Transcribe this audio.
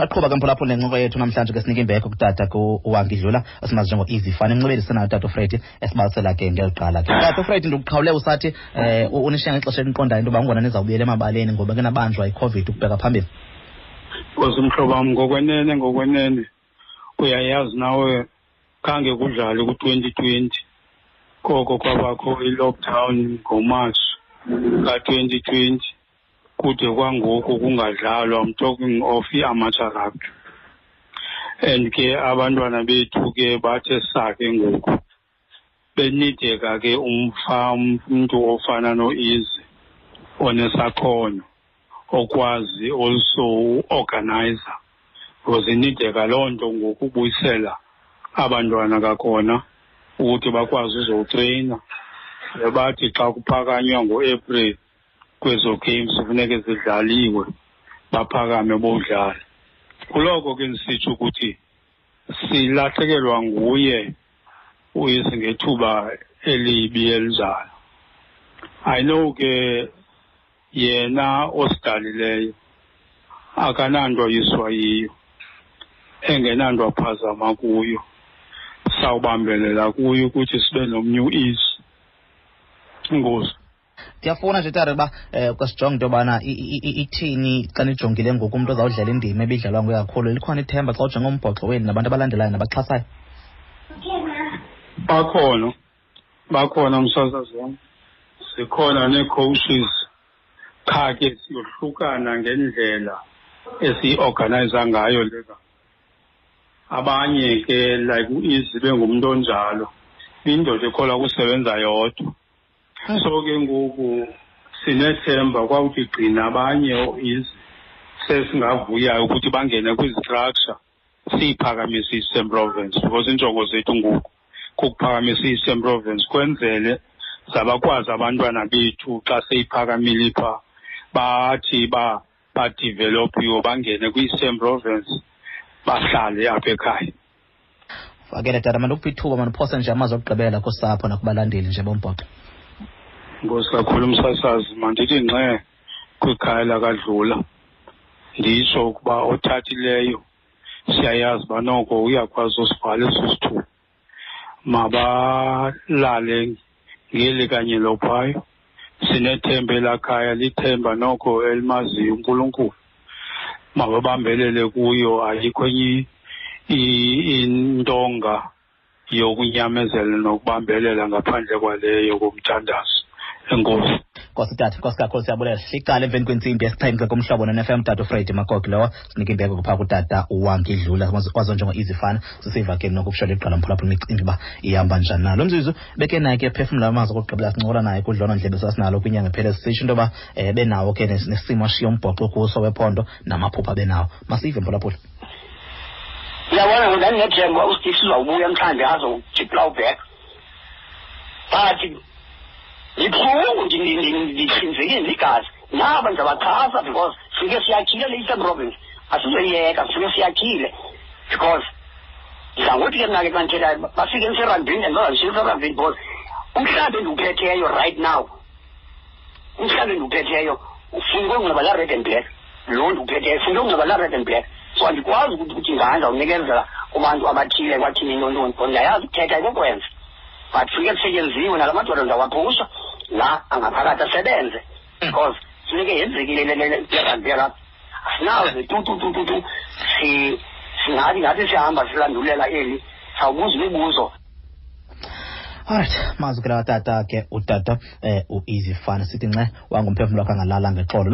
saqhuba ke mphulaphula nencoko yethu namhlanje ke sinika imbeko kutata uwangidlula esimazi njengo-easy fane incebeli senayo tata ufredi esibalisela ke ngeliqala ke. Tata ufred ndikuqhawule usathi um unishiya ngexesha eliqondayo into yoba ungona nizawubuyela emabaleni ngoba ke nabanjwa icovid ukubheka phambili. Nkosi mhlobo wam ngokwenene ngokwenene uyayazi nawe khange kudlale ku-twenty twenty. Koko kwabakho i-lockdown ngomarch ka-twenty twenty kude kwangoku kungadlalwa I'm talking of i-amateur rugby. And ke abantwana bethu ke bathe sake ngoku benideka ke umntu ofana no-easy onesakhono okwazi also uorganizer because inideka loo nto ngokubuyisela abantwana kakhona ukuthi bakwazi uzowutreyina bebathi xa kuphakanywa ngoapril kwezo games kufuneke zidlaliwe baphakame bodlala kuloko ke ndisitsho ukuthi silahlekelwa nguye uyise ngethuba elibi elinjalo i know ke yena osidalileyo akananto yiswa yiyo engenanto aphazama kuyo sawubambelela kuyo ukuthi sibe nomnye u-ease inkosi. Ndiyafuna nje tare uba um kwesijonge into yobana ithini xa nijongile ngoku umntu ozawudlala indima ebidlalwa nguye kakhulu likhona ithemba xa ujonge umbhoxo wenu nabantu abalandelayo nabaxhasayo. Bakhona bakhona msasazi wam zikhona nee-coaches qha ke siyohlukana ngendlela esiyi-organiza ngayo leka abanye ke like u-easy bengumntu onjalo indoda ekholwa kusebenza yodwa. So ke ngoku sinethemba kwawuthi gcina abanye is sesingavuyayo ukuthi bangene kwizistructure siyiphakamise i-eastern province because iinjongo zethu ngoku kukuphakamisa i-eastern province kwenzele zabakwazi abantwana bethu xa seyiphakamile phaa bathi ba badevelopiwe bangene kwi-eastern province bahlale apha ekhaya. Fakele tata mandikuphi ithuba mandiphose nje amazwi okugqibela kusapho nakubalandeli nje bombhoxo? Nkosi kakhulu umsasazi mandithi ngxe kwikhaya lakadlula. Nditsho ukuba othathileyo siyayazi uba noko uyakwazi usivala eso sithuba. Mabalale ngeli kanye lophayo sinethemba elakhaya lithemba noko elimaziyo unkulunkulu. Mababambelele kuyo ayikho enye intonga yokunyamezela nokubambelela ngaphandle kwaleyo komthandazo. Enkosi nkosi tata nkosi kakhulu siyabulela siqale emveni kwentsimbi yesixhenxe kumhlobo non-fm tata ufredi makoki lowo sinika imbeko kuphaa kutata uwangidlula kwazo njengo-easy fana sisiva ke nokukushola iqala mphulaphula imicimbi uba ihamba njani na lo mzuzu beke naye ke phefumla amazwi okugqibela sincokola naye kudlono ndlebe sasinalo kwinyanga phele sisitsho into yoba um benawo ke nesimo ashiye umbhoxo kuso wephondo namaphupha benawo. Masive mphulaphula. Uyabona ndandinethemba usteve sizawubuya mhlawumbi azojipla ubhek but libuhlungu ndihlinzekile ligazi naba ndizabaxhasa because sifike siyakhile le eastern province asizoyiyeka sifike siyakhile because ndizangothi ke mna ke xa ndithethayo bafike emserandini and bazandishiyisa serandini because umhlaba endiwuphetheyo right now umhlaba endiwuphetheyo ufuneke ukunxiba la red and black lo ndiwuphetheyo funeke ukunxiba la red and black so andikwazi ukuthi ukuthi ngahanda unikezela kubantu abathile kwathini intontoni because ndiyayazi ukuthetha ikokwenza but funeke kusetyenziwe nala madoda ndizawapusha la angaphakathi asebenze because funeke yenzekile lerandbi yalapha asinawuze tu tu tu tu tu singathi ngathi sihamba silandulela eli sawubuza imibuzo alright mazwi ke tata ke utata um u-easy fun sithi nxe wangumphefumlo wakho angalala ngexolo